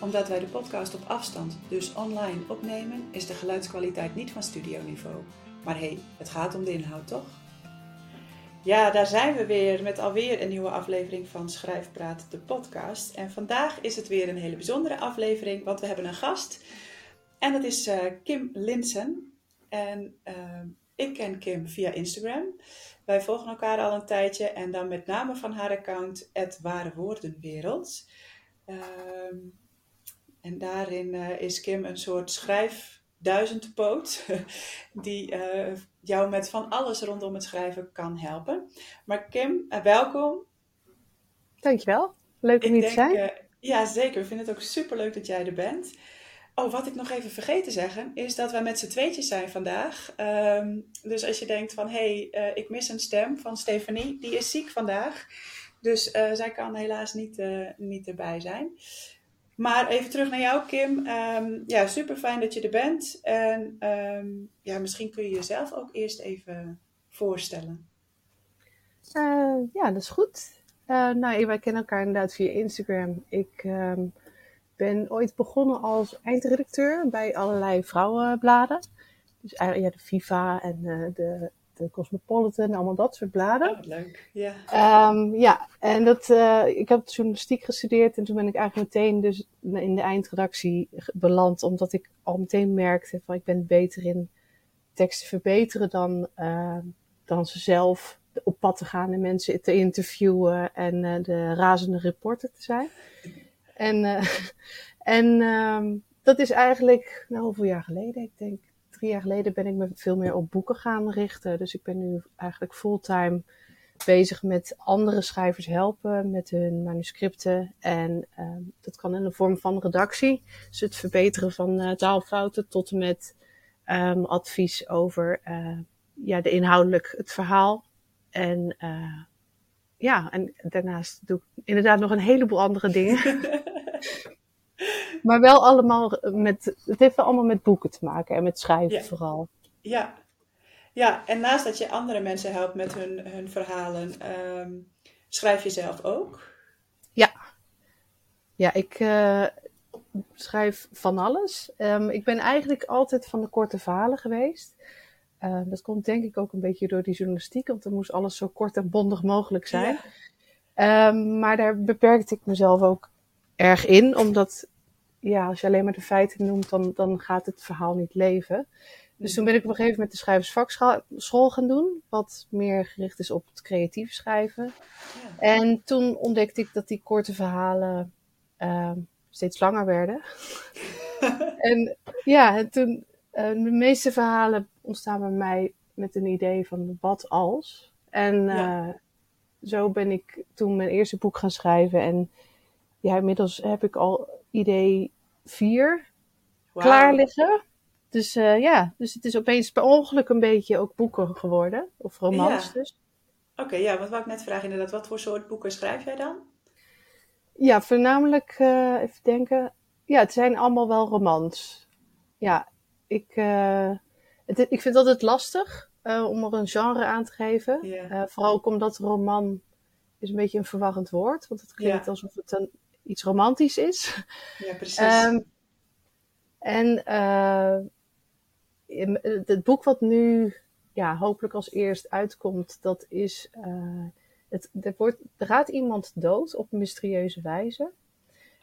Omdat wij de podcast op afstand, dus online, opnemen, is de geluidskwaliteit niet van studioniveau. Maar hé, hey, het gaat om de inhoud, toch? Ja, daar zijn we weer met alweer een nieuwe aflevering van Schrijfpraat, de podcast. En vandaag is het weer een hele bijzondere aflevering, want we hebben een gast. En dat is uh, Kim Linsen. En uh, ik ken Kim via Instagram. Wij volgen elkaar al een tijdje en dan met name van haar account, het Ware Woordenwereld. Uh, en daarin uh, is Kim een soort schrijfduizendpoot die uh, jou met van alles rondom het schrijven kan helpen. Maar Kim, uh, welkom. Dankjewel. Leuk om hier te zijn. ja, zeker. We vinden het ook super leuk dat jij er bent. Oh, wat ik nog even vergeten te zeggen, is dat wij met z'n tweetjes zijn vandaag. Um, dus als je denkt van, hé, hey, ik mis een stem van Stefanie, die is ziek vandaag. Dus zij kan helaas niet, niet erbij zijn. Maar even terug naar jou, Kim. Um, ja, super fijn dat je er bent. En um, ja, misschien kun je jezelf ook eerst even voorstellen. ja, dat is goed. nou, wij kennen elkaar inderdaad via Instagram. Ik ben ooit begonnen als eindredacteur bij allerlei vrouwenbladen. Dus ja, de FIFA en uh, de, de Cosmopolitan, allemaal dat soort bladen. Oh, leuk, ja. Um, ja, en dat, uh, ik heb journalistiek gestudeerd en toen ben ik eigenlijk meteen dus in de eindredactie beland, omdat ik al meteen merkte van ik ben beter in teksten verbeteren dan, uh, dan ze zelf op pad te gaan en mensen te interviewen en uh, de razende reporter te zijn. En, en um, dat is eigenlijk, nou hoeveel jaar geleden? Ik denk drie jaar geleden ben ik me veel meer op boeken gaan richten. Dus ik ben nu eigenlijk fulltime bezig met andere schrijvers helpen met hun manuscripten. En um, dat kan in de vorm van redactie. Dus het verbeteren van uh, taalfouten tot en met um, advies over uh, ja, de inhoudelijk het verhaal. En uh, ja, en daarnaast doe ik inderdaad nog een heleboel andere dingen. maar wel allemaal met, het heeft wel allemaal met boeken te maken en met schrijven ja. vooral. Ja. ja, en naast dat je andere mensen helpt met hun, hun verhalen, um, schrijf je zelf ook? Ja, ja ik uh, schrijf van alles. Um, ik ben eigenlijk altijd van de korte verhalen geweest. Uh, dat komt denk ik ook een beetje door die journalistiek, want dan moest alles zo kort en bondig mogelijk zijn. Ja. Um, maar daar beperkte ik mezelf ook erg in, omdat ja, als je alleen maar de feiten noemt, dan, dan gaat het verhaal niet leven. Dus toen ben ik op een gegeven moment de schrijversvakschool gaan doen, wat meer gericht is op het creatief schrijven. Ja. En toen ontdekte ik dat die korte verhalen uh, steeds langer werden. en ja, en toen, uh, de meeste verhalen ontstaan bij mij met een idee van wat als. En ja. uh, zo ben ik toen mijn eerste boek gaan schrijven. En ja, inmiddels heb ik al idee 4 wow. klaar liggen. Dus uh, ja, dus het is opeens per ongeluk een beetje ook boeken geworden. Of romans ja. dus. Oké, okay, ja, wat wou ik net vragen inderdaad. Wat voor soort boeken schrijf jij dan? Ja, voornamelijk, uh, even denken. Ja, het zijn allemaal wel romans. Ja, ik, uh, het, ik vind het altijd lastig om er een genre aan te geven. Yeah. vooral ook omdat roman is een beetje een verwarrend woord. Want het klinkt Ja. alsof het een, iets romantisch is. Ja, precies. Ehm, en uh, het boek wat nu ja, hopelijk als eerst uitkomt, dat is. Uh, het, er, wordt, er gaat iemand dood op een mysterieuze wijze.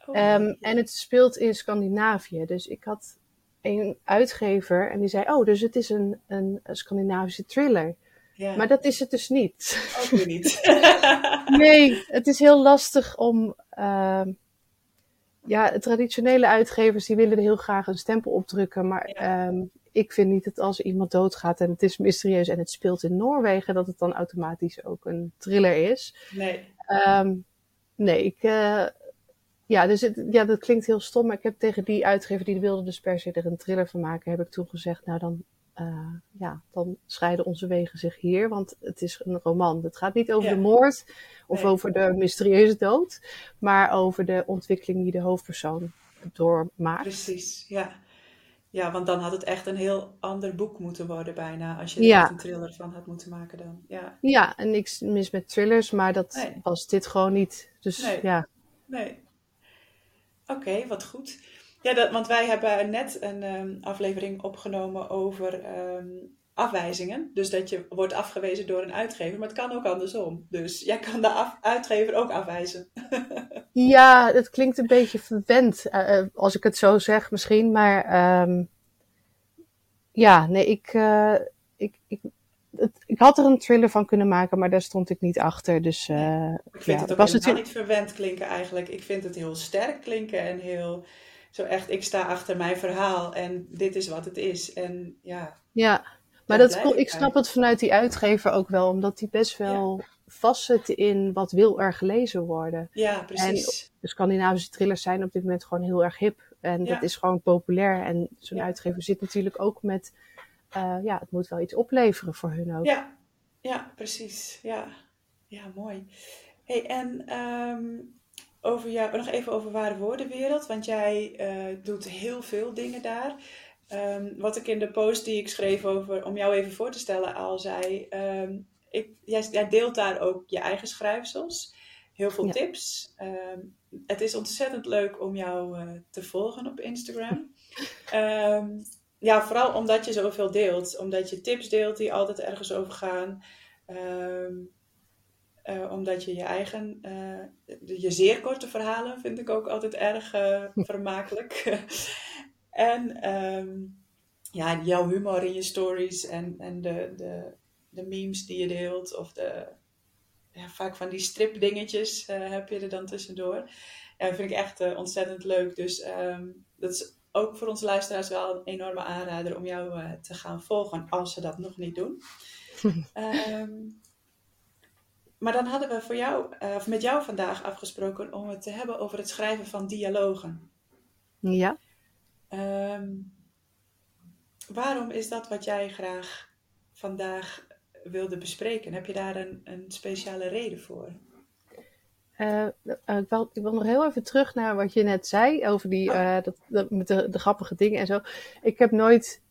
Oh, um, en het speelt in Scandinavië. Dus ik had een uitgever en die zei: Oh, dus het is een, een, een Scandinavische thriller. Ja. Maar dat is het dus niet. Ook weer niet. nee, het is heel lastig om. Uh, ja, traditionele uitgevers die willen er heel graag een stempel op drukken. Maar ja. um, ik vind niet dat als iemand doodgaat en het is mysterieus en het speelt in Noorwegen, dat het dan automatisch ook een thriller is. Nee. Um, nee, ik. Uh, ja, dus het, ja, dat klinkt heel stom, maar ik heb tegen die uitgever die wilde dus per se er een thriller van maken, heb ik toen gezegd, nou dan eh, ja, dan scheiden onze wegen zich hier. Want het is een roman. Het gaat niet over Ja. de moord of Nee. over de mysterieuze dood, maar over de ontwikkeling die de hoofdpersoon doormaakt. Precies, ja. Ja, want dan had het echt een heel ander boek moeten worden bijna, als je er Ja. een thriller van had moeten maken dan. Ja, Ja, en niks mis met thrillers, maar dat Nee. was dit gewoon niet. Dus Nee. ja. nee. Oké, wat goed. Ja, dat, want wij hebben net een ehm, aflevering opgenomen over ehm, afwijzingen. Dus dat je wordt afgewezen door een uitgever, maar het kan ook andersom. Dus jij kan de af- uitgever ook afwijzen. Ja, het klinkt een beetje verwend eh, eh, als ik het zo zeg misschien, maar ehm, ja, nee, ik, eh, ik, ik, het, ik had er een thriller van kunnen maken, maar daar stond ik niet achter. Dus eh, Ik vind ja, het ook was helemaal natuurlijk- niet verwend klinken eigenlijk. Ik vind het heel sterk klinken en heel... Zo echt, ik sta achter mijn verhaal en dit is wat het is. En ja, Ja, maar dat, ik ik snap het vanuit die uitgever ook wel, omdat die best wel vastzit in wat wil er gelezen worden. ja precies. De Scandinavische thrillers zijn op dit moment gewoon heel erg hip en Ja. dat is gewoon populair. En zo'n Ja. uitgever zit natuurlijk ook met, eh, ja, het moet wel iets opleveren voor hun ook. Ja, ja, precies. Ja, ja mooi. Hey, en ehm, over jou, nog even over Ware Woordenwereld, want jij eh, doet heel veel dingen daar. Ehm, wat ik in de post die ik schreef over, om jou even voor te stellen, al zei, ehm, ik, jij, jij deelt daar ook je eigen schrijfsels, heel veel Ja. tips. Ehm, het is ontzettend leuk om jou eh, te volgen op Instagram. Ja, vooral omdat je zoveel deelt. Omdat je tips deelt die altijd ergens over gaan. Eh, omdat je je eigen, eh, je zeer korte verhalen vind ik ook altijd erg eh, vermakelijk. en ehm, ja, jouw humor in je stories en, en de, de, de memes die je deelt. Of de, ja, vaak van die stripdingetjes eh, heb je er dan tussendoor. Ja, dat vind ik echt ontzettend leuk. Dus ehm, dat is ook voor onze luisteraars wel een enorme aanrader om jou te gaan volgen als ze dat nog niet doen. Ehm, maar dan hadden we voor jou, eh, of met jou vandaag afgesproken om het te hebben over het schrijven van dialogen. Ja. Ehm, waarom is dat wat jij graag vandaag wilde bespreken? Heb je daar een, een speciale reden voor? Eh, eh, ik, wil, ik wil nog heel even terug naar wat je net zei over die, Oh. dat, dat, met de, de grappige dingen en zo. Ik heb nooit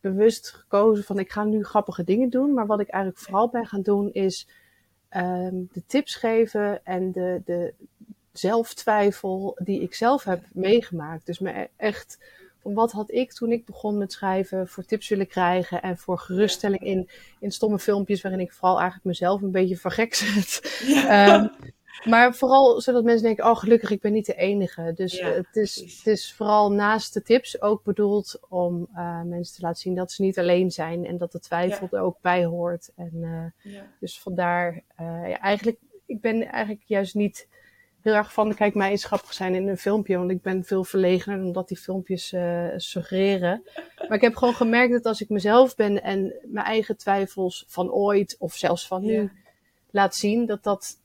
bewust gekozen van ik ga nu grappige dingen doen. Maar wat ik eigenlijk vooral ben gaan doen is ehm, de tips geven en de, de zelftwijfel die ik zelf heb meegemaakt. Dus me e- echt van wat had ik toen ik begon met schrijven voor tips willen krijgen en voor geruststelling in, in stomme filmpjes waarin ik vooral eigenlijk mezelf een beetje vergek zet. Ehm, maar vooral zodat mensen denken, oh gelukkig, ik ben niet de enige. Dus Ja, het, is, precies. het is vooral naast de tips ook bedoeld om eh, mensen te laten zien dat ze niet alleen zijn. En dat de twijfel er ook bij hoort. En eh, dus vandaar, eh, ja, eigenlijk, ik ben eigenlijk juist niet heel erg van, kijk mij eens grappig zijn in een filmpje. Want ik ben veel verlegener dan dat die filmpjes suggereren. Maar ik heb gewoon gemerkt dat als ik mezelf ben en mijn eigen twijfels van ooit of zelfs van nu laat zien, dat dat,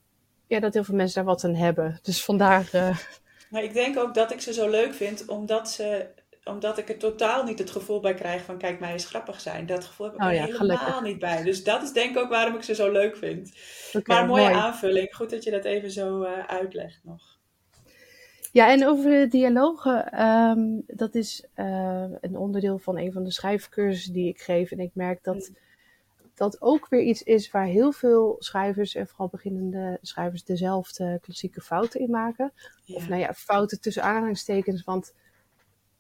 ja, dat heel veel mensen daar wat aan hebben. Dus vandaar, eh, Maar ik denk ook dat ik ze zo leuk vind, omdat, ze, omdat ik er totaal niet het gevoel bij krijg van kijk mij eens grappig zijn. Dat gevoel heb ik Oh er ja, helemaal gelukkig. niet bij. Dus dat is denk ik ook waarom ik ze zo leuk vind. maar mooie mooi. aanvulling. Goed dat je dat even zo eh, uitlegt nog. Ja, en over de dialogen, ehm, dat is eh, een onderdeel van een van de schrijfcursussen die ik geef. En ik merk dat dat ook weer iets is waar heel veel schrijvers, en vooral beginnende schrijvers, dezelfde klassieke fouten in maken. Ja. Of nou ja, fouten tussen aanhalingstekens, want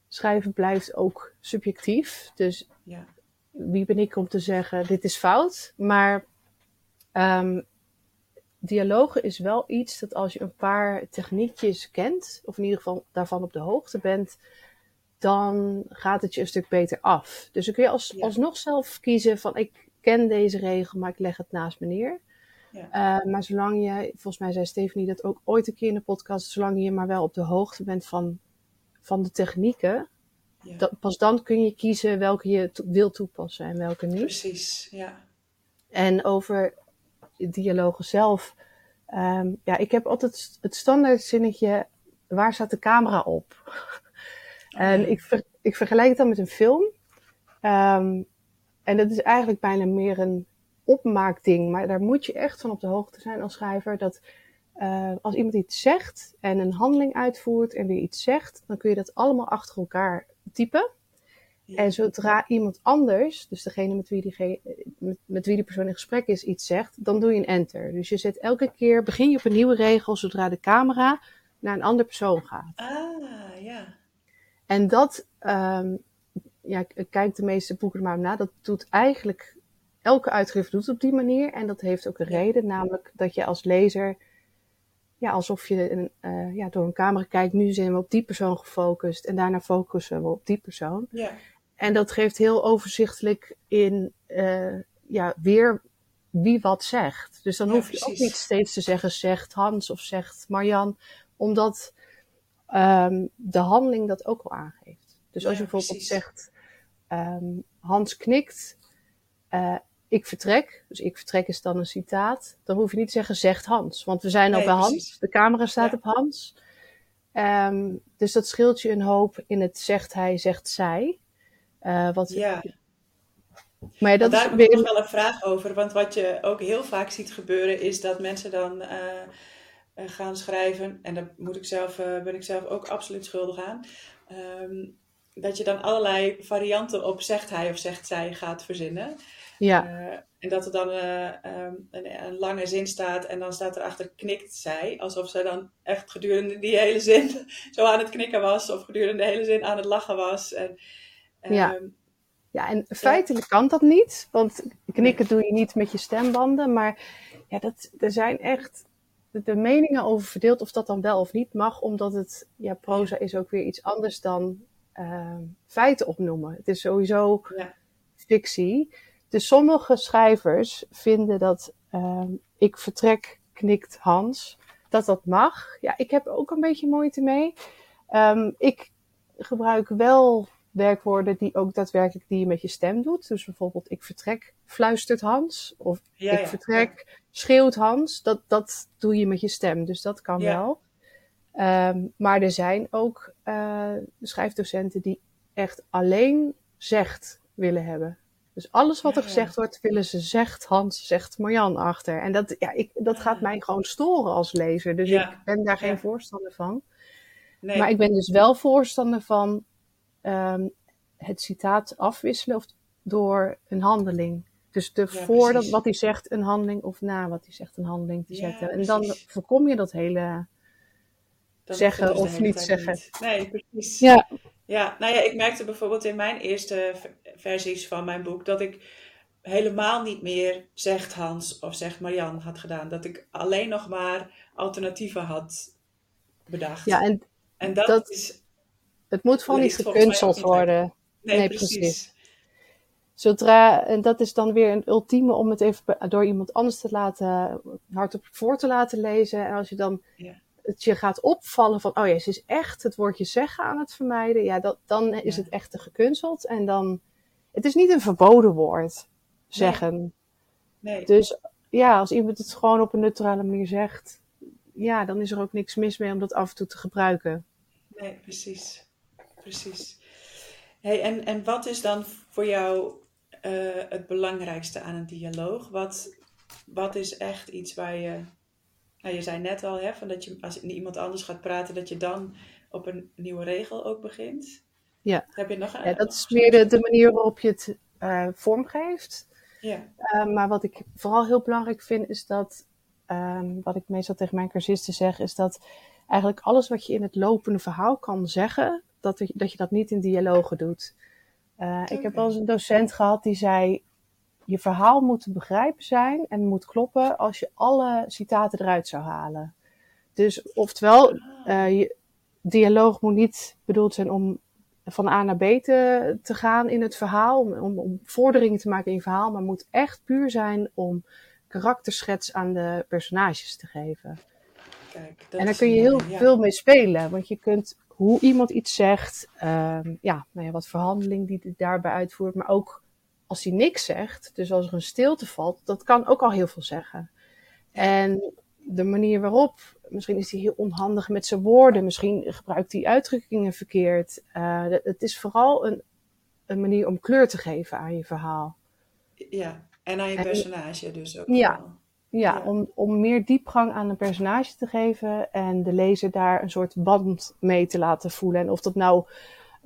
schrijven blijft ook subjectief. Dus Ja. wie ben ik om te zeggen, dit is fout. Maar ehm, dialogen is wel iets dat als je een paar techniekjes kent, of in ieder geval daarvan op de hoogte bent, dan gaat het je een stuk beter af. Dus dan kun je als, Ja. alsnog zelf kiezen van ik ken deze regel, maar ik leg het naast me neer. Ja. Eh, maar zolang je, volgens mij zei Stephanie dat ook ooit een keer in de podcast, zolang je maar wel op de hoogte bent van, van de technieken, Ja. dat, pas dan kun je kiezen welke je to- wil toepassen en welke niet. Precies, ja. En over dialogen zelf. ehm, ja, ik heb altijd het standaard zinnetje: waar staat de camera op? en ja. ik, ver- ik vergelijk het dan met een film. Ehm, en dat is eigenlijk bijna meer een opmaakding, maar daar moet je echt van op de hoogte zijn als schrijver. Dat uh, als iemand iets zegt en een handeling uitvoert en weer iets zegt, dan kun je dat allemaal achter elkaar typen. En zodra iemand anders, dus degene met wie, die, met, met wie die persoon in gesprek is, iets zegt, dan doe je een enter. Dus je zet elke keer, begin je op een nieuwe regel zodra de camera naar een andere persoon gaat. Ah, ja. En dat, um, ja, ik kijk de meeste boeken er maar na, dat doet eigenlijk, elke uitgever doet op die manier. En dat heeft ook een reden, namelijk dat je als lezer, ja, alsof je een, uh, ja, door een camera kijkt, nu zijn we op die persoon gefocust en daarna focussen we op die persoon. Ja. En dat geeft heel overzichtelijk in, uh, ja, weer wie wat zegt. Dus dan Ja, hoef je ook niet steeds te zeggen zegt Hans of zegt Marjan, omdat um, de handeling dat ook al aangeeft. Dus als Ja, je bijvoorbeeld precies. zegt um, Hans knikt, uh, ik vertrek. Dus ik vertrek is dan een citaat. Dan hoef je niet te zeggen zegt Hans, want we zijn al Nee, bij Hans. De camera staat Ja. op Hans. Um, dus dat scheelt je een hoop in het zegt hij, zegt zij. Uh, wat, Ja. Maar ja, dat daar is heb ik nog wel een vraag over. Want wat je ook heel vaak ziet gebeuren is dat mensen dan eh, eh, gaan schrijven. En daar moet ik zelf, eh, ben ik zelf ook absoluut schuldig aan. Ehm, dat je dan allerlei varianten op zegt hij of zegt zij gaat verzinnen. Ja, Eh, en dat er dan eh, ehm, een, een lange zin staat en dan staat erachter knikt zij. Alsof zij dan echt gedurende die hele zin zo aan het knikken was. Of gedurende de hele zin aan het lachen was. En, Ja. ehm, ja, en feitelijk kan dat niet. Want knikken doe je niet met je stembanden. Maar ja, dat, er zijn echt de, de meningen over verdeeld of dat dan wel of niet mag. Omdat het, ja, proza is ook weer iets anders dan uh, feiten opnoemen. Het is sowieso Ja. fictie. Dus sommige schrijvers vinden dat uh, ik vertrek, knikt Hans, dat dat mag. Ja, ik heb ook een beetje moeite mee. Um, ik gebruik wel werkwoorden die ook daadwerkelijk die je met je stem doet. Dus bijvoorbeeld ik vertrek, fluistert Hans. Of ja, ik ja, vertrek, schreeuwt Hans. Dat, dat doe je met je stem, dus dat kan wel. Um, maar er zijn ook uh, schrijfdocenten die echt alleen zegt willen hebben. Dus alles wat er gezegd wordt, willen ze zegt Hans, zegt Marjan achter. En dat, ja, ik, dat gaat mij gewoon storen als lezer. Dus Ja. ik ben daar geen Ja. voorstander van. Nee. Maar ik ben dus wel voorstander van um, het citaat afwisselen of door een handeling. Dus de Ja, voor dat, wat hij zegt een handeling of na wat hij zegt een handeling te zetten. En dan voorkom je dat hele... Zeggen of niet zeggen. niet. Nee, precies. Ja, Ja, nou ja, ik merkte bijvoorbeeld in mijn eerste versies van mijn boek dat ik helemaal niet meer zegt Hans of zegt Marian had gedaan. Dat ik alleen nog maar alternatieven had bedacht. ja, en en dat, dat- is. het moet gewoon niet gekunsteld worden. Nee, nee, precies. precies. Zodra, en dat is dan weer een ultieme om het even door iemand anders te laten, hardop voor te laten lezen. En als je dan Ja. Het je gaat opvallen van, oh ja, ze is echt het woordje zeggen aan het vermijden. Ja, dat, dan is Ja. het echt te gekunsteld. En dan, het is niet een verboden woord, zeggen. Nee, Dus ja, als iemand het gewoon op een neutrale manier zegt, ja, dan is er ook niks mis mee om dat af en toe te gebruiken. nee, precies. Precies. Hey, en, en wat is dan voor jou eh, het belangrijkste aan een dialoog? Wat, wat is echt iets waar je. Nou, je zei net al, hè, van dat je als iemand anders gaat praten, dat je dan op een nieuwe regel ook begint. Ja. Heb je nog een? Ja, dat is meer de, de manier waarop je het eh, vormgeeft. Ja, Uh, maar wat ik vooral heel belangrijk vind, is dat, um, wat ik meestal tegen mijn cursisten zeg, is dat eigenlijk alles wat je in het lopende verhaal kan zeggen, dat, je- dat je dat niet in dialogen doet. Uh, Ik heb wel eens een docent gehad die zei, je verhaal moet te begrijpen zijn en moet kloppen als je alle citaten eruit zou halen. Dus oftewel, uh, je, dialoog moet niet bedoeld zijn om van A naar B te, te gaan in het verhaal, om, om, om vorderingen te maken in je verhaal, maar moet echt puur zijn om karakterschets aan de personages te geven. kijk. dat en daar kun je heel ja. veel mee spelen, want je kunt hoe iemand iets zegt, um, ja, nou ja, wat verhandeling die daarbij uitvoert, maar ook als hij niks zegt, dus als er een stilte valt, dat kan ook al heel veel zeggen. En de manier waarop, misschien is hij heel onhandig met zijn woorden, misschien gebruikt hij uitdrukkingen verkeerd. Uh, het is vooral een, een manier om kleur te geven aan je verhaal. Ja, en aan je En- personage dus ook. Ja. wel. Ja, Ja. Om, om meer diepgang aan een personage te geven en de lezer daar een soort band mee te laten voelen. En of dat nou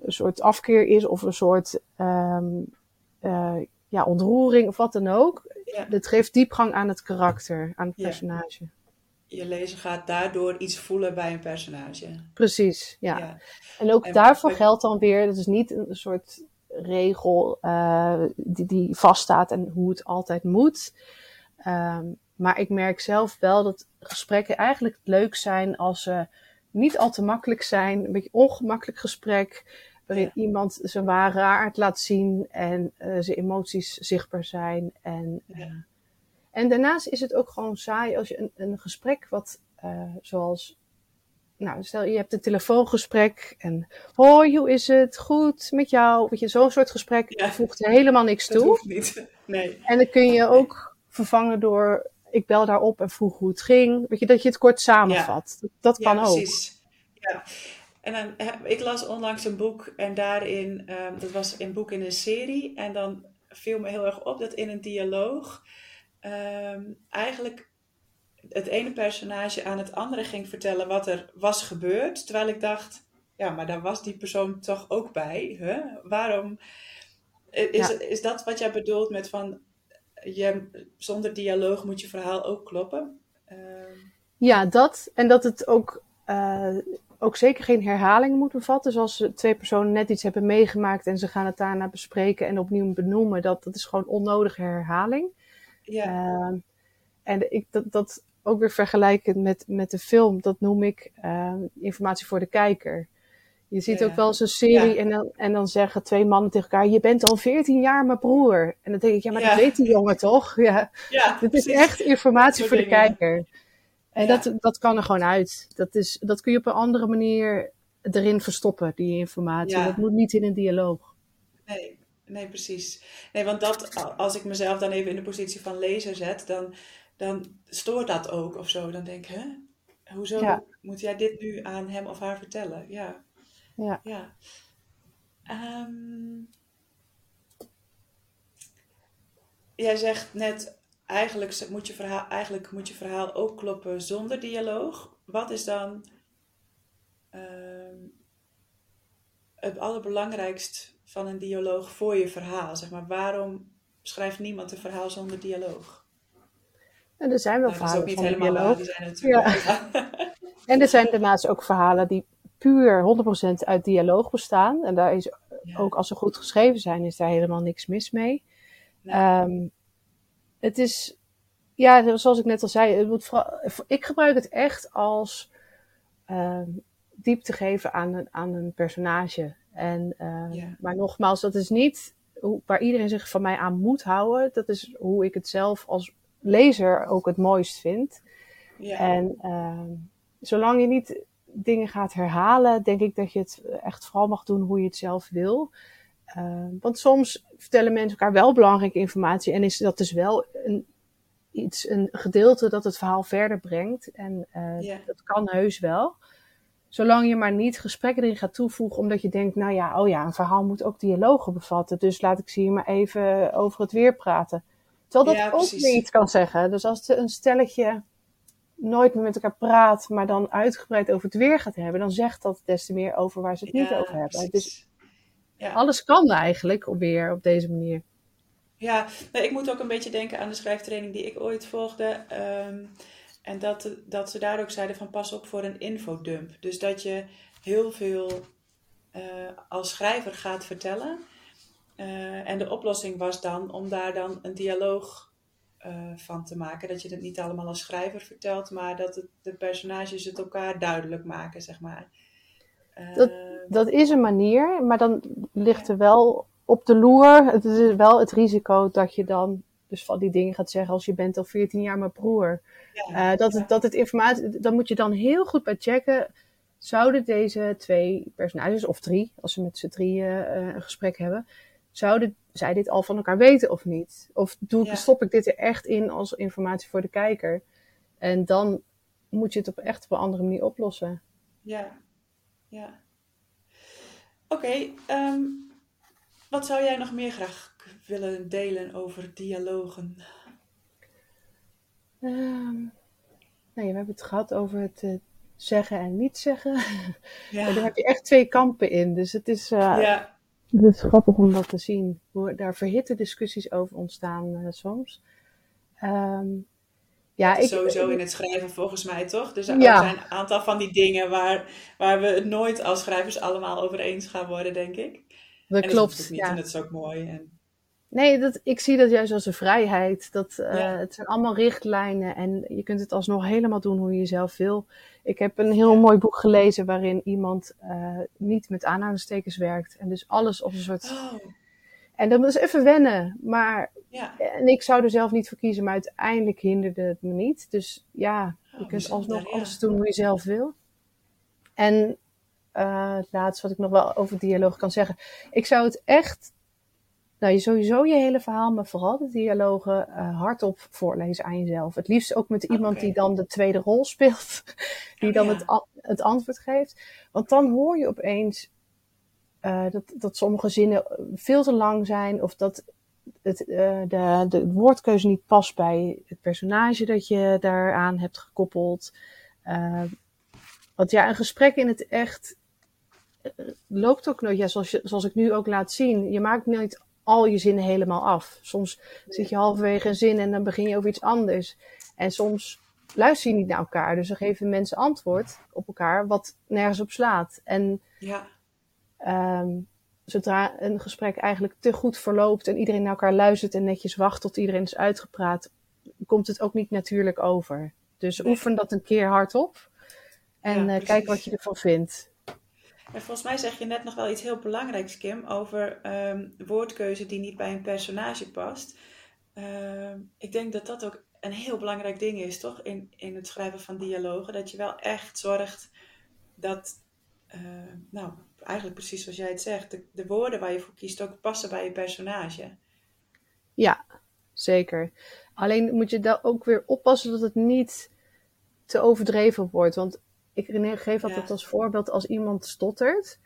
een soort afkeer is of een soort ehm, eh, ja, ontroering of wat dan ook. Ja. Het geeft diepgang aan het karakter, aan het Ja. personage. Je lezer gaat daardoor iets voelen bij een personage. Precies, ja. Ja. En ook En daarvoor geldt dan weer, dat is niet een soort regel eh, die, die vaststaat en hoe het altijd moet. Ehm, maar ik merk zelf wel dat gesprekken eigenlijk leuk zijn als ze niet al te makkelijk zijn. Een beetje ongemakkelijk gesprek, waarin iemand zijn ware aard laat zien en eh, zijn emoties zichtbaar zijn. En, eh, en daarnaast is het ook gewoon saai als je een, een gesprek wat, eh, zoals nou, stel je hebt een telefoongesprek en hoi, hoe is het? Goed met jou? Weet je, zo'n soort gesprek Ja. voegt helemaal niks Dat toe. hoeft niet. Nee. En dan kun je ook vervangen door ik bel daarop en vroeg hoe het ging. Weet je, dat je het kort samenvat. Dat, dat kan ook. precies. Ja. En dan, ik las onlangs een boek en daarin, ehm, dat was een boek in een serie, en dan viel me heel erg op dat in een dialoog ehm, eigenlijk het ene personage aan het andere ging vertellen wat er was gebeurd, terwijl ik dacht, ja, maar daar was die persoon toch ook bij. Hè? Waarom is, Ja. is dat wat jij bedoelt met van je, zonder dialoog moet je verhaal ook kloppen? Ehm, Ja, dat. En dat het ook, eh, ook zeker geen herhaling moet bevatten. Zoals twee personen net iets hebben meegemaakt en ze gaan het daarna bespreken en opnieuw benoemen. Dat, dat is gewoon onnodige herhaling. ja. Ehm, en ik, dat, dat ook weer vergelijkend met, met de film, dat noem ik ehm, informatie voor de kijker. Je ziet Ja. ook wel eens een serie Ja. en, dan, en dan zeggen twee mannen tegen elkaar: Je bent al 14 jaar mijn broer. En dan denk ik: Ja, maar dat weet die jongen toch? Ja, Ja, dit is echt informatie Dat voor de kijker. En dat, dat kan er gewoon uit. Dat, is, dat kun je op een andere manier erin verstoppen, die informatie. Dat moet niet in een dialoog. Nee, nee, precies. Nee, want dat, als ik mezelf dan even in de positie van lezer zet, dan, dan stoort dat ook of zo. Dan denk ik, hè? Hoezo Ja. moet jij dit nu aan hem of haar vertellen? Ja, Ja. ja. Ehm, jij zegt net, eigenlijk moet, je verhaal, eigenlijk moet je verhaal ook kloppen zonder dialoog. Wat is dan ehm, het allerbelangrijkst van een dialoog voor je verhaal? Zeg maar, waarom schrijft niemand een verhaal zonder dialoog? En er zijn wel Nou, verhalen helemaal dialoog. waar, die zijn natuurlijk wel. En er zijn daarnaast ook verhalen die puur 100% uit dialoog bestaan. En daar is Ja. ook als ze goed geschreven zijn, is daar helemaal niks mis mee. Nee. Ehm, het is, ja, zoals ik net al zei, het moet vooral, ik gebruik het echt als ehm, diepte geven aan een, aan een personage. En, ehm, Ja. Maar nogmaals, dat is niet hoe, waar iedereen zich van mij aan moet houden. Dat is hoe ik het zelf als lezer ook het mooist vind. ja. En ehm, zolang je niet dingen gaat herhalen, denk ik dat je het echt vooral mag doen hoe je het zelf wil. Ehm, want soms vertellen mensen elkaar wel belangrijke informatie en is dat dus wel een, iets, een gedeelte dat het verhaal verder brengt. En eh, dat kan heus wel. Zolang je maar niet gesprekken erin gaat toevoegen, omdat je denkt, nou ja, oh ja, een verhaal moet ook dialogen bevatten. Dus laat ik ze hier maar even over het weer praten. Terwijl dat Ja, ook weer iets kan zeggen. Dus als een stelletje nooit meer met elkaar praat, maar dan uitgebreid over het weer gaat hebben, dan zegt dat des te meer over waar ze het niet over hebben. precies. Dus Ja. alles kan eigenlijk op weer op deze manier. Ja, nou, ik moet ook een beetje denken aan de schrijftraining die ik ooit volgde. ehm, en dat, dat ze daar ook zeiden van pas op voor een infodump. Dus dat je heel veel eh, als schrijver gaat vertellen. Eh, en de oplossing was dan om daar dan een dialoog eh, van te maken. Dat je het niet allemaal als schrijver vertelt, maar dat het, de personages het elkaar duidelijk maken, zeg maar. Dat- Eh, Dat is een manier, maar dan ligt er wel op de loer. Het is wel het risico dat je dan dus van die dingen gaat zeggen als je bent al 14 jaar mijn broer. ja, Eh, dat, ja. het, dat het informatie, dan moet je dan heel goed bij checken. Zouden deze twee personages, of drie, als ze met z'n drieën eh, een gesprek hebben, zouden zij dit al van elkaar weten of niet? Of doe, Ja. stop ik dit er echt in als informatie voor de kijker? En dan moet je het op echt op een andere manier oplossen. Ja, ja. Oké, ehm, wat zou jij nog meer graag willen delen over dialogen? Um, nou, we hebben het gehad over het uh, zeggen en niet zeggen. Ja. daar heb je echt twee kampen in. Dus het is, uh, ja. het is grappig om dat te zien. Hoe daar verhitte discussies over ontstaan uh, soms. Um, ja, ik, sowieso in het schrijven volgens mij toch? Dus er zijn een aantal van die dingen waar, waar we het nooit als schrijvers allemaal over eens gaan worden, denk ik. Dat en klopt. Dat niet, ja. En dat is ook mooi. En... Nee, dat, ik zie dat juist als een vrijheid. Dat, uh, Het zijn allemaal richtlijnen en je kunt het alsnog helemaal doen hoe je zelf wil. Ik heb een heel mooi boek gelezen waarin iemand uh, niet met aanhalingstekens werkt. En dus alles op een soort... Oh. En dat is even wennen. Maar ja. En ik zou er zelf niet voor kiezen, maar uiteindelijk hinderde het me niet. Dus ja, je oh, kunt alsnog ja. alles doen hoe je zelf wil. En uh, het laatste wat ik nog wel over dialoog kan zeggen. Ik zou het echt, nou je sowieso je hele verhaal, maar vooral de dialogen uh, hardop voorlezen aan jezelf. Het liefst ook met iemand die dan de tweede rol speelt. die dan het, het antwoord geeft. Want dan hoor je opeens uh, dat, dat sommige zinnen veel te lang zijn. Of dat het, uh, de, de woordkeuze niet past bij het personage dat je daaraan hebt gekoppeld. Want ja, een gesprek in het echt loopt ook nooit, ja, zoals, je, zoals ik nu ook laat zien. Je maakt nooit al je zinnen helemaal af. Soms zit je halverwege een zin en dan begin je over iets anders. En soms luister je niet naar elkaar. Dus dan geven mensen antwoord op elkaar wat nergens op slaat. En ja. Um, zodra een gesprek eigenlijk te goed verloopt en iedereen naar elkaar luistert en netjes wacht tot iedereen is uitgepraat, komt het ook niet natuurlijk over. Dus oefen dat een keer hardop en ja, uh, kijk wat je ervan vindt. En volgens mij zeg je net nog wel iets heel belangrijks, Kim, over um, woordkeuze die niet bij een personage past. Uh, ik denk dat dat ook een heel belangrijk ding is, toch? In, in het schrijven van dialogen. Dat je wel echt zorgt dat, uh, nou, eigenlijk precies zoals jij het zegt, de, de, woorden waar je voor kiest ook passen bij je personage. Ja, zeker. Alleen moet je daar ook weer oppassen dat het niet te overdreven wordt. Want ik geef altijd als voorbeeld, als iemand stottert,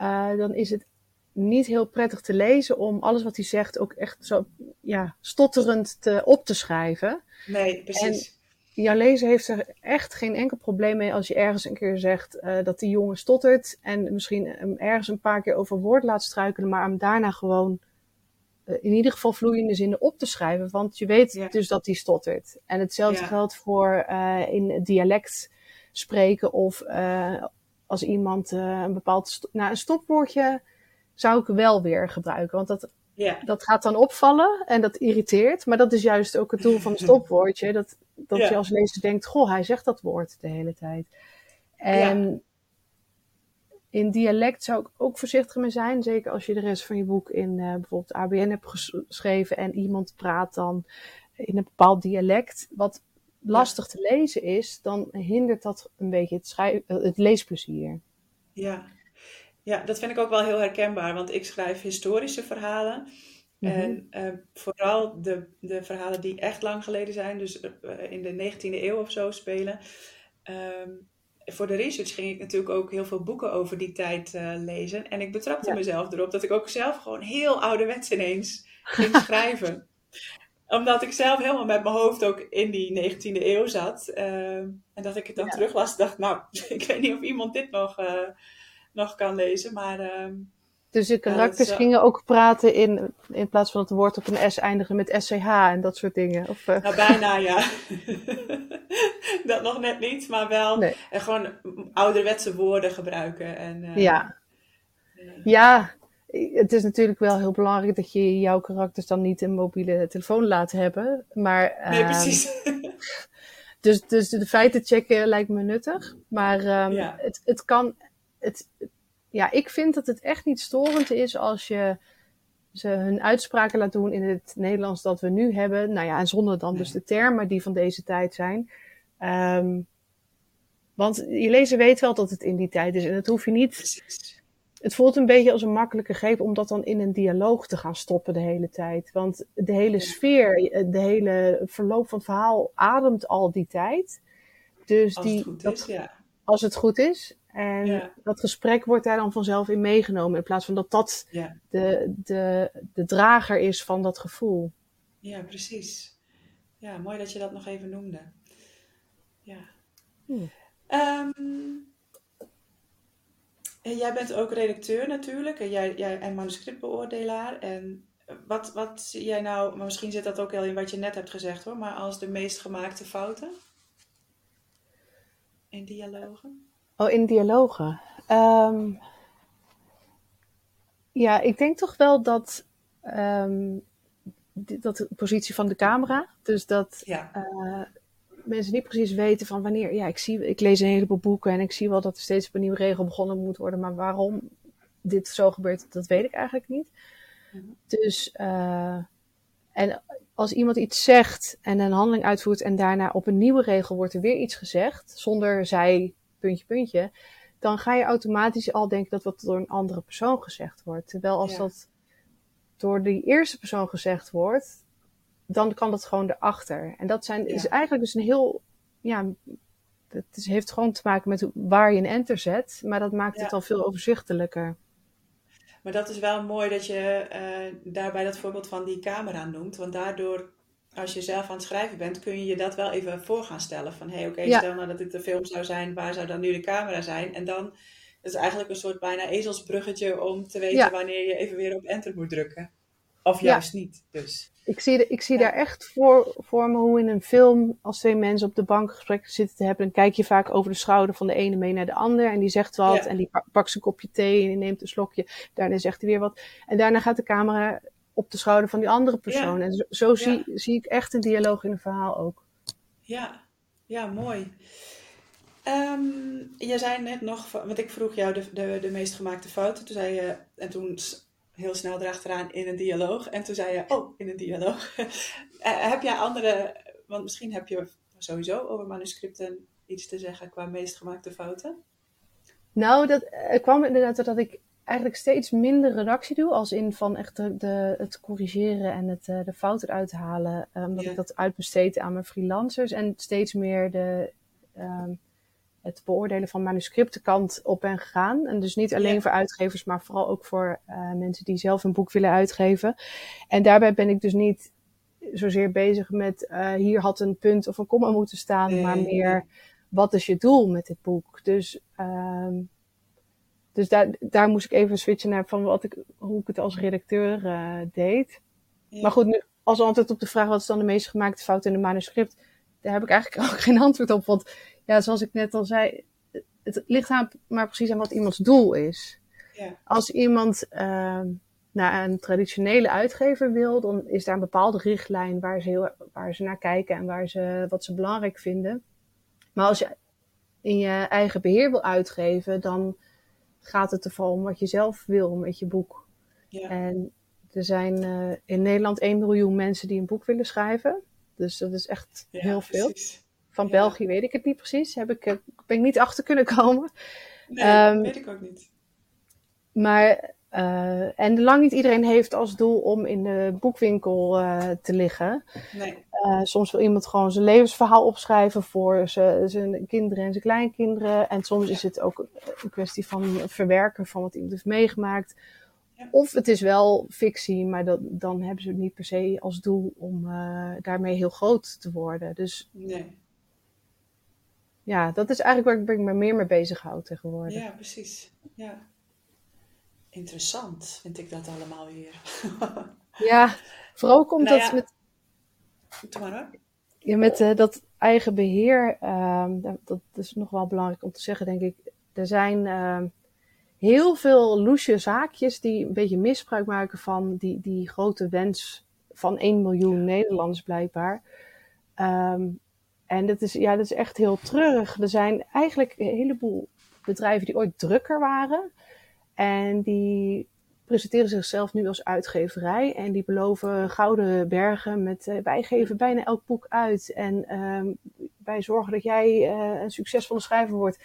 uh, dan is het niet heel prettig te lezen om alles wat hij zegt ook echt zo ja, stotterend te, op te schrijven. Nee, precies jouw lezer heeft er echt geen enkel probleem mee als je ergens een keer zegt uh, dat die jongen stottert. En misschien hem ergens een paar keer over woord laat struikelen, maar hem daarna gewoon uh, in ieder geval vloeiende zinnen op te schrijven. Want je weet ja. dus dat hij stottert. En hetzelfde ja. geldt voor uh, in dialect spreken of als iemand een bepaald nou, een stopwoordje zou ik wel weer gebruiken. Want dat ja. Dat gaat dan opvallen en dat irriteert. Maar dat is juist ook het doel van een stopwoordje. Dat, dat je als lezer denkt, goh, hij zegt dat woord de hele tijd. En ja. in dialect zou ik ook voorzichtig mee zijn. Zeker als je de rest van je boek in uh, bijvoorbeeld ABN hebt geschreven. En iemand praat dan in een bepaald dialect. Wat lastig te lezen is, dan hindert dat een beetje het, schrijf, het leesplezier. Ja, ja, dat vind ik ook wel heel herkenbaar, want ik schrijf historische verhalen. Mhm. En uh, vooral de, de verhalen die echt lang geleden zijn, dus uh, in de 19e eeuw of zo spelen. Um, voor de research ging ik natuurlijk ook heel veel boeken over die tijd uh, lezen. En ik betrapte ja. mezelf erop dat ik ook zelf gewoon heel ouderwets ineens ging schrijven. Omdat ik zelf helemaal met mijn hoofd ook in die 19e eeuw zat. Ehm, en dat ik het dan ja. teruglas dacht, nou, ik weet niet of iemand dit nog nog kan lezen. Maar, uh, dus de karakters ja, gingen ook praten in, in plaats van het woord op een S eindigen met SCH en dat soort dingen? Of, uh... Nou, bijna ja. dat nog net niet, maar wel nee. en gewoon ouderwetse woorden gebruiken. En, uh, ja. ja, het is natuurlijk wel heel belangrijk dat je jouw karakters dan niet een mobiele telefoon laat hebben. Maar, nee, ehm, precies. dus, dus de feiten checken lijkt me nuttig. Maar um, ja. het, het kan het, ja, ik vind dat het echt niet storend is als je ze hun uitspraken laat doen in het Nederlands dat we nu hebben. Nou ja, en zonder dan dus de termen die van deze tijd zijn. Um, want je lezer weet wel dat het in die tijd is en dat hoef je niet. Het voelt een beetje als een makkelijke greep om dat dan in een dialoog te gaan stoppen de hele tijd. Want de hele sfeer, de hele verloop van het verhaal ademt al die tijd. Dus als die, het goed dat, is, ja. Als het goed is. En Ja. dat gesprek wordt daar dan vanzelf in meegenomen. In plaats van dat dat Ja. de, de, de drager is van dat gevoel. ja, precies. Ja, mooi dat je dat nog even noemde. Ja. Hmm. Ehm, en jij bent ook redacteur natuurlijk en, jij, jij, en manuscriptbeoordelaar. En wat, wat zie jij nou, maar misschien zit dat ook heel in wat je net hebt gezegd hoor, maar als de meest gemaakte fouten in dialogen? Oh, in dialogen. Ehm, ja, ik denk toch wel dat, ehm, dat de positie van de camera, dus dat Ja, eh, mensen niet precies weten van wanneer. Ja, ik, zie, ik lees een heleboel boeken en ik zie wel dat er steeds op een nieuwe regel begonnen moet worden, maar waarom dit zo gebeurt, dat weet ik eigenlijk niet. Mhm. Dus, eh, en als iemand iets zegt en een handeling uitvoert en daarna op een nieuwe regel wordt er weer iets gezegd, zonder zij, puntje, puntje, dan ga je automatisch al denken dat wat door een andere persoon gezegd wordt. Terwijl als Ja. dat door die eerste persoon gezegd wordt, dan kan dat gewoon erachter. En dat zijn, is eigenlijk dus een heel, ja, het is, heeft gewoon te maken met waar je een enter zet, maar dat maakt het al veel overzichtelijker. maar dat is wel mooi dat je eh, daarbij dat voorbeeld van die camera noemt, want daardoor, als je zelf aan het schrijven bent, kun je je dat wel even voor gaan stellen. Van hé, hey, oké, Ja. stel nou dat dit de film zou zijn, waar zou dan nu de camera zijn? En dan is het eigenlijk een soort bijna ezelsbruggetje om te weten Ja. wanneer je even weer op enter moet drukken. Of Ja. juist niet, dus. Ik zie, de- ik zie daar echt voor, voor me hoe in een film, als twee mensen op de bank gesprekken zitten te hebben, dan kijk je vaak over de schouder van de ene mee naar de ander. En die zegt wat en die pa- pakt zijn kopje thee en die neemt een slokje. Daarna zegt hij weer wat. En daarna gaat de camera op de schouder van die andere persoon. Ja. En zo, zo Ja. zie, zie ik echt een dialoog in een verhaal ook. Ja, ja, mooi. Ehm, je zei net nog, want ik vroeg jou de, de, de meest gemaakte fouten. Toen zei je, en toen heel snel erachteraan in een dialoog. En toen zei je, oh, in een dialoog. Eh, heb jij andere, want misschien heb je sowieso over manuscripten iets te zeggen qua meest gemaakte fouten? Nou, dat, kwam inderdaad doordat ik eigenlijk steeds minder redactie doe. Als in van echt de, de- het corrigeren en het, eh, de fouten eruit halen. eh, Ja. ik dat uitbesteed aan mijn freelancers. En steeds meer de, ehm, het beoordelen van manuscriptenkant op ben gegaan. En dus niet alleen Ja. voor uitgevers, maar vooral ook voor eh, mensen die zelf een boek willen uitgeven. En daarbij ben ik dus niet zozeer bezig met hier had een punt of een komma moeten staan. Nee, maar meer wat is je doel met dit boek? Dus, ehm, dus daar, daar moest ik even switchen naar van wat ik, hoe ik het als redacteur eh, deed. Ja. Maar goed, nu, als antwoord op de vraag wat is dan de meest gemaakte fout in een manuscript, daar heb ik eigenlijk ook geen antwoord op. Want ja, zoals ik net al zei, het ligt aan, maar precies aan wat iemands doel is. Ja. Als iemand ehm, naar een traditionele uitgever wil, dan is daar een bepaalde richtlijn waar ze, heel, waar ze naar kijken en waar ze, wat ze belangrijk vinden. Maar als je in je eigen beheer wil uitgeven, dan gaat het er vooral om wat je zelf wil met je boek. Ja. En er zijn eh, in Nederland 1 miljoen mensen die een boek willen schrijven. Dus dat is echt Ja, heel veel. precies. Van Ja. België weet ik het niet precies. Heb ik, eh, ben ik niet achter kunnen komen. Nee, Ehm, weet ik ook niet. Maar, eh, en lang niet iedereen heeft als doel om in de boekwinkel eh, te liggen. Nee, Eh, soms wil iemand gewoon zijn levensverhaal opschrijven voor zijn, kinderen en zijn kleinkinderen. En soms is het ook een kwestie van verwerken van wat iemand heeft meegemaakt. Ja. Of het is wel fictie, maar dat, dan hebben ze het niet per se als doel om daarmee heel groot te worden. Dus nee. ja, dat is eigenlijk waar ik me meer mee bezighoud tegenwoordig. Ja, precies. Ja. Interessant vind ik dat allemaal weer. Ja, vooral komt Nou dat met Doe maar hoor. Ja, met eh, dat eigen beheer, ehm, dat, dat is nog wel belangrijk om te zeggen, denk ik. Er zijn ehm, heel veel loesje zaakjes die een beetje misbruik maken van die, die grote wens van 1 miljoen Nederlanders blijkbaar. Ehm, en dat is, ja, dat is echt heel treurig. Er zijn eigenlijk een heleboel bedrijven die ooit drukker waren. En die presenteren zichzelf nu als uitgeverij. En die beloven gouden bergen met eh, wij geven bijna elk boek uit. En ehm, wij zorgen dat jij eh, een succesvolle schrijver wordt.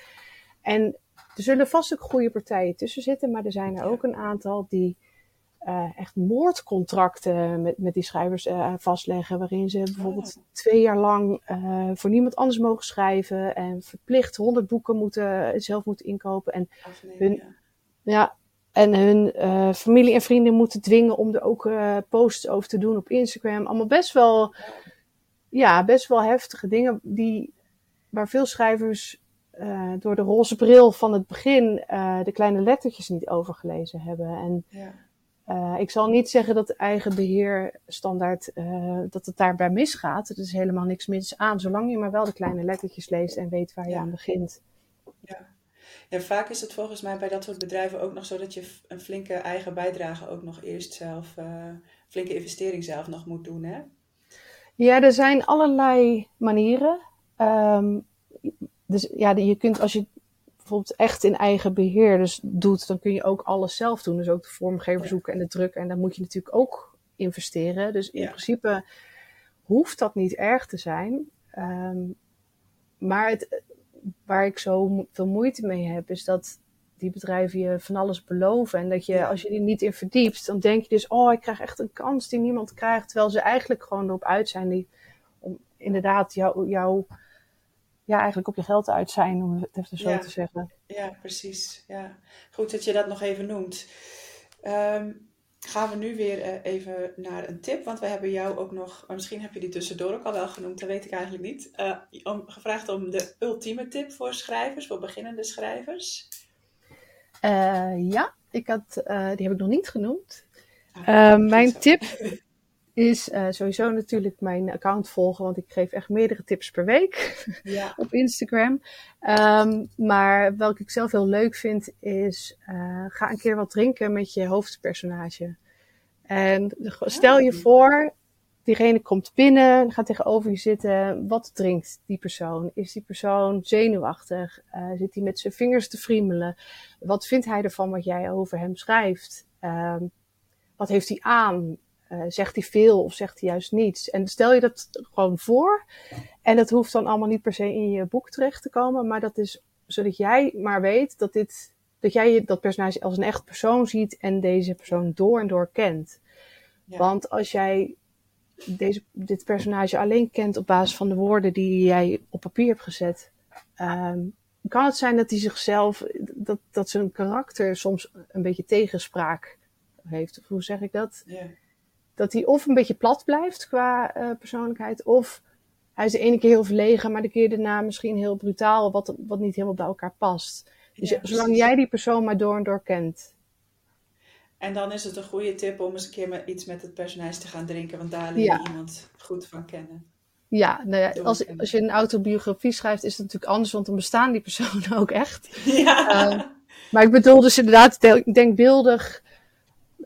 En er zullen vast ook goede partijen tussen zitten. Maar er zijn er ook een aantal die uh, echt moordcontracten met, met die schrijvers vastleggen. Waarin ze bijvoorbeeld oh. twee jaar lang voor niemand anders mogen schrijven. En verplicht honderd boeken moeten, zelf moeten inkopen. En hun, ja. en hun familie en vrienden moeten dwingen om er ook posts over te doen op Instagram. Allemaal best wel, ja, best wel heftige dingen die, waar veel schrijvers door de roze bril van het begin de kleine lettertjes niet overgelezen hebben. En ja. Ik zal niet zeggen dat eigen beheer standaard, dat het daarbij misgaat. Er is helemaal niks mis aan, zolang je maar wel de kleine lettertjes leest en weet waar je aan begint. Ja. Ja, vaak is het volgens mij bij dat soort bedrijven ook nog zo dat je een flinke eigen bijdrage ook nog eerst zelf, uh, flinke investering zelf nog moet doen, hè? Ja, er zijn allerlei manieren. Um, dus ja, je kunt als je bijvoorbeeld echt in eigen beheer dus doet, dan kun je ook alles zelf doen. Dus ook de vormgever zoeken en de druk. En dan moet je natuurlijk ook investeren. Dus in principe hoeft dat niet erg te zijn. Um, maar het, waar ik zo veel moeite mee heb, is dat die bedrijven je van alles beloven. En dat je, als je er niet in verdiept, dan denk je dus, oh, ik krijg echt een kans die niemand krijgt. Terwijl ze eigenlijk gewoon erop uit zijn die, om inderdaad jouw jou ja, eigenlijk op je geld uit zijn, om het even zo te zeggen. Ja, precies. Ja. Goed dat je dat nog even noemt. Um, gaan we nu weer uh, even naar een tip, want we hebben jou ook nog, misschien heb je die tussendoor ook al wel genoemd, dat weet ik eigenlijk niet, uh, om, gevraagd om de ultieme tip voor schrijvers, voor beginnende schrijvers. Uh, ja, ik had, die heb ik nog niet genoemd. Ah, mijn tip is uh, sowieso natuurlijk mijn account volgen, want ik geef echt meerdere tips per week ja. op Instagram. Um, maar welke ik zelf heel leuk vind, is uh, ga een keer wat drinken met je hoofdpersonage. En stel je voor, diegene komt binnen, gaat tegenover je zitten. Wat drinkt die persoon? Is die persoon zenuwachtig? Uh, zit hij met zijn vingers te friemelen? Wat vindt hij ervan wat jij over hem schrijft? Um, wat heeft hij aan? Uh, zegt hij veel of zegt hij juist niets? En stel je dat gewoon voor. En dat hoeft dan allemaal niet per se in je boek terecht te komen. Maar dat is zodat jij maar weet dat, dit, dat jij dat personage als een echt persoon ziet. En deze persoon door en door kent. Ja. Want als jij deze, dit personage alleen kent op basis van de woorden die jij op papier hebt gezet. Um, kan het zijn dat hij zichzelf, dat, dat zijn karakter soms een beetje tegenspraak heeft. Of hoe zeg ik dat? Yeah dat hij of een beetje plat blijft qua uh, persoonlijkheid, of hij is de ene keer heel verlegen, maar de keer daarna misschien heel brutaal, wat, wat niet helemaal bij elkaar past. Dus ja, zolang jij die persoon maar door en door kent. En dan is het een goede tip om eens een keer met, iets met het personage te gaan drinken, want daar leer je iemand goed van kennen. Ja, nou ja als, als je een autobiografie schrijft, is het natuurlijk anders, want dan bestaan die personen ook echt. Ja. Uh, maar ik bedoel dus inderdaad denkbeeldig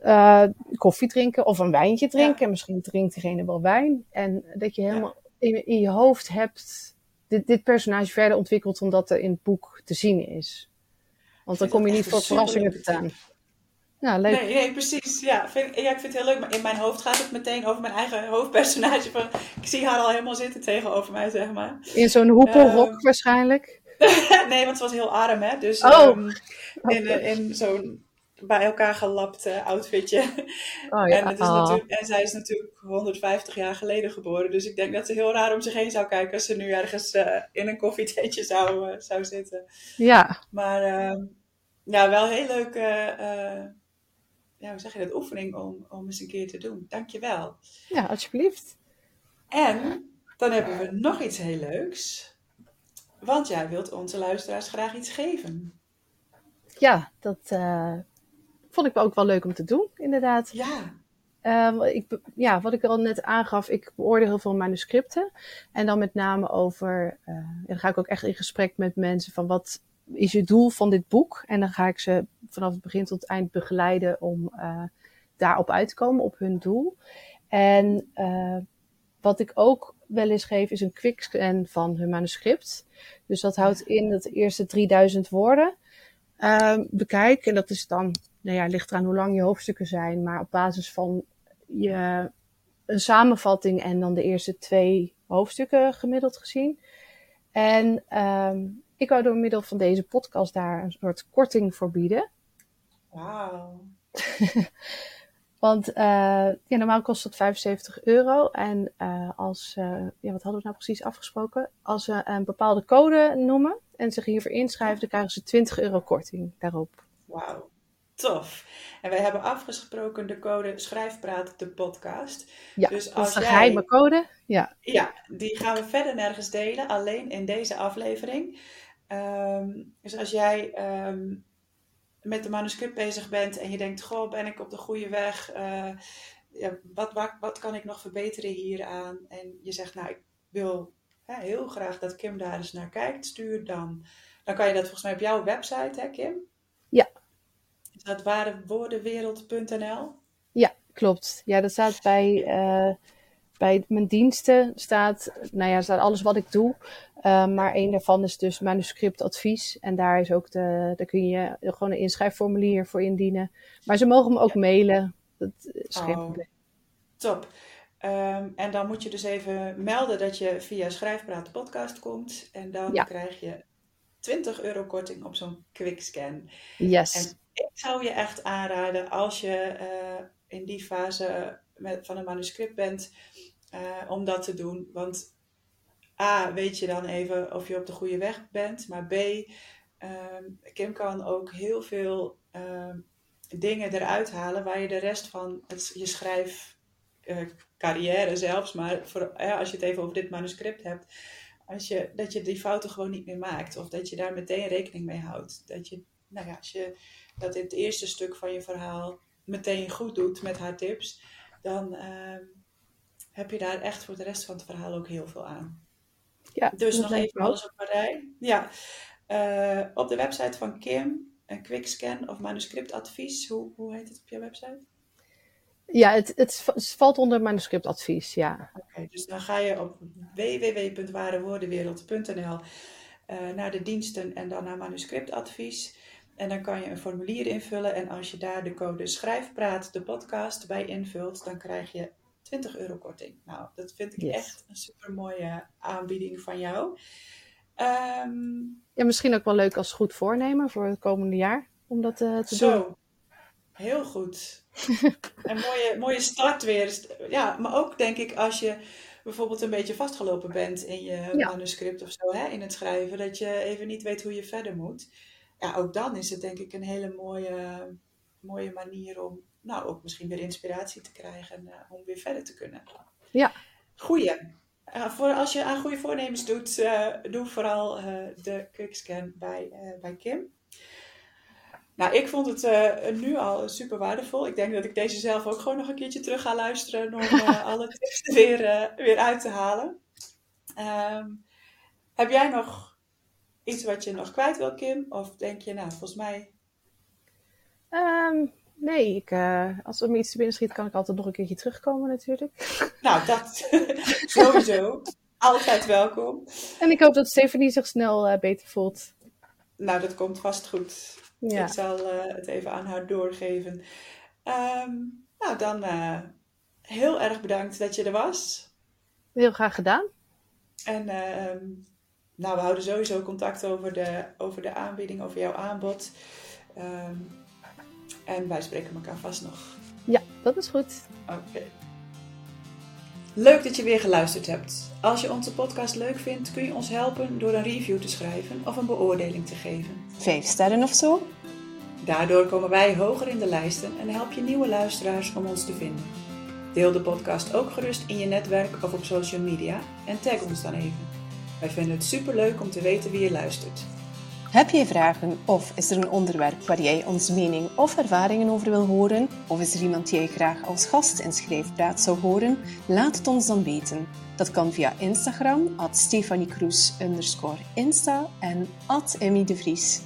uh, koffie drinken of een wijntje drinken. Ja. Misschien drinkt diegene wel wijn. En dat je helemaal in, in, je hoofd hebt dit, dit personage verder ontwikkeld omdat er in het boek te zien is. Want dan kom je niet voor verrassingen te staan. Ja, leuk. Nee, nee precies. Ja, vind, ja, ik vind het heel leuk. Maar in mijn hoofd gaat het meteen over mijn eigen hoofdpersonage. Van, ik zie haar al helemaal zitten tegenover mij, zeg maar. In zo'n hoepelrok um, waarschijnlijk? nee, want het was heel arm, hè. Dus oh. um, in, eh, in zo'n bij elkaar gelapt outfitje. Oh, ja. en, het is oh. en zij is natuurlijk 150 jaar geleden geboren. Dus ik denk dat ze heel raar om zich heen zou kijken als ze nu ergens uh, in een koffietentje zou, uh, zou zitten. Ja. Maar uh, ja, wel heel leuk, ja, hoe zeg je dat, oefening om, om eens een keer te doen. Dankjewel. Ja, alsjeblieft. En dan hebben we nog iets heel leuks. Want jij wilt onze luisteraars graag iets geven. Ja, dat vond ik ook wel leuk om te doen, inderdaad. Ja. Um, ik, ja, wat ik al net aangaf, ik beoordeel heel veel manuscripten. En dan met name over, uh, dan ga ik ook echt in gesprek met mensen van wat is je doel van dit boek? En dan ga ik ze vanaf het begin tot het eind begeleiden om uh, daarop uit te komen, op hun doel. En uh, wat ik ook wel eens geef, is een quickscan van hun manuscript. Dus dat houdt in dat de eerste 3000 woorden um, bekijk. En dat is dan nou ja, ligt eraan hoe lang je hoofdstukken zijn, maar op basis van je, een samenvatting en dan de eerste twee hoofdstukken gemiddeld gezien. En um, ik wou door middel van deze podcast daar een soort korting voor bieden. Wauw. Want uh, ja, normaal kost het 75 euro. En uh, als, uh, ja, wat hadden we nou precies afgesproken? Als we een bepaalde code noemen en zich hiervoor inschrijven, dan krijgen ze 20 euro korting daarop. Wauw, tof. En wij hebben afgesproken de code Schrijfpraat de podcast. Ja, dus als dat is een geheime code. Ja. ja, die gaan we verder nergens delen, alleen in deze aflevering. Um, dus als jij um, met de manuscript bezig bent en je denkt, goh, ben ik op de goede weg? Uh, ja, wat, wat, wat kan ik nog verbeteren hieraan? En je zegt, nou, ik wil hè, heel graag dat Kim daar eens naar kijkt. Stuur dan. Dan kan je dat volgens mij op jouw website, hè Kim? Ja. Dat warewoordenwereld.nl? Ja, klopt. Ja, dat staat bij... Uh, bij mijn diensten staat, nou ja, staat alles wat ik doe. Uh, maar een daarvan is dus manuscriptadvies. En daar, is ook de, daar kun je gewoon een inschrijfformulier voor indienen. Maar ze mogen me ook mailen. Dat is geen Oh, probleem. top. Um, en dan moet je dus even melden dat je via Schrijfpraat de podcast komt. En dan Ja. krijg je 20 euro korting op zo'n quickscan. Yes. En ik zou je echt aanraden als je eh, in die fase met, van een manuscript bent, eh, om dat te doen. Want A, weet je dan even of je op de goede weg bent. Maar B, ehm, Kim kan ook heel veel ehm, dingen eruit halen waar je de rest van je schrijfcarrière zelfs, maar voor, ja, als je het even over dit manuscript hebt, als je, dat je die fouten gewoon niet meer maakt. Of dat je daar meteen rekening mee houdt. Dat je, nou ja, als je dat in het eerste stuk van je verhaal meteen goed doet met haar tips, dan ehm, heb je daar echt voor de rest van het verhaal ook heel veel aan. ja, Dus nog even alles op een rij. Ja, Eh, op de website van Kim, een quickscan of manuscriptadvies. Hoe, hoe heet het op je website? Ja, het, het valt onder manuscriptadvies, ja. Oké, dus dan ga je op www.warewoordenwereld.nl eh, naar de diensten en dan naar manuscriptadvies. En dan kan je een formulier invullen. En als je daar de code Schrijfpraat, de podcast, bij invult, dan krijg je 20 euro korting. Nou, dat vind ik Yes. echt een super mooie aanbieding van jou. Ehm, Ja, misschien ook wel leuk als goed voornemen voor het komende jaar. Om dat eh, te doen. Zo, heel goed. Een mooie, mooie start weer. Ja, maar ook denk ik als je bijvoorbeeld een beetje vastgelopen bent in je Ja. manuscript of zo, hè, in het schrijven, dat je even niet weet hoe je verder moet. Ja, ook dan is het denk ik een hele mooie, mooie manier om, nou, ook misschien weer inspiratie te krijgen eh, om weer verder te kunnen. Ja. Goeie. Eh, voor als je aan goede voornemens doet, eh, doe vooral de quickscan bij, bij Kim. Nou, ik vond het nu al super waardevol. Ik denk dat ik deze zelf ook gewoon nog een keertje terug ga luisteren om alle tips er weer, weer uit te halen. Ehm, heb jij nog iets wat je nog kwijt wil, Kim? Of denk je, nou, volgens mij... Ehm, nee, ik, eh, als er me iets te binnen schiet, kan ik altijd nog een keertje terugkomen natuurlijk. Nou, dat sowieso. Altijd welkom. En ik hoop dat Stephanie zich snel eh, beter voelt. Nou, dat komt vast goed. Ja, Ik zal eh, het even aan haar doorgeven. Ehm, nou, dan heel erg bedankt dat je er was. heel graag gedaan. En ehm, nou, we houden sowieso contact over de, over de aanbieding, over jouw aanbod. Ehm, en wij spreken elkaar vast nog. Ja, dat is goed. Oké. Leuk dat je weer geluisterd hebt. Als je onze podcast leuk vindt, kun je ons helpen door een review te schrijven of een beoordeling te geven. Vijf sterren of zo? Daardoor komen wij hoger in de lijsten en help je nieuwe luisteraars om ons te vinden. Deel de podcast ook gerust in je netwerk of op social media en tag ons dan even. Wij vinden het superleuk om te weten wie je luistert. Heb jij vragen of is er een onderwerp waar jij ons mening of ervaringen over wil horen? Of is er iemand die jij graag als gast in Schrijfpraat zou horen? Laat het ons dan weten. Dat kan via Instagram, at Stefanie Kroes, Insta en at Emmy de Vries.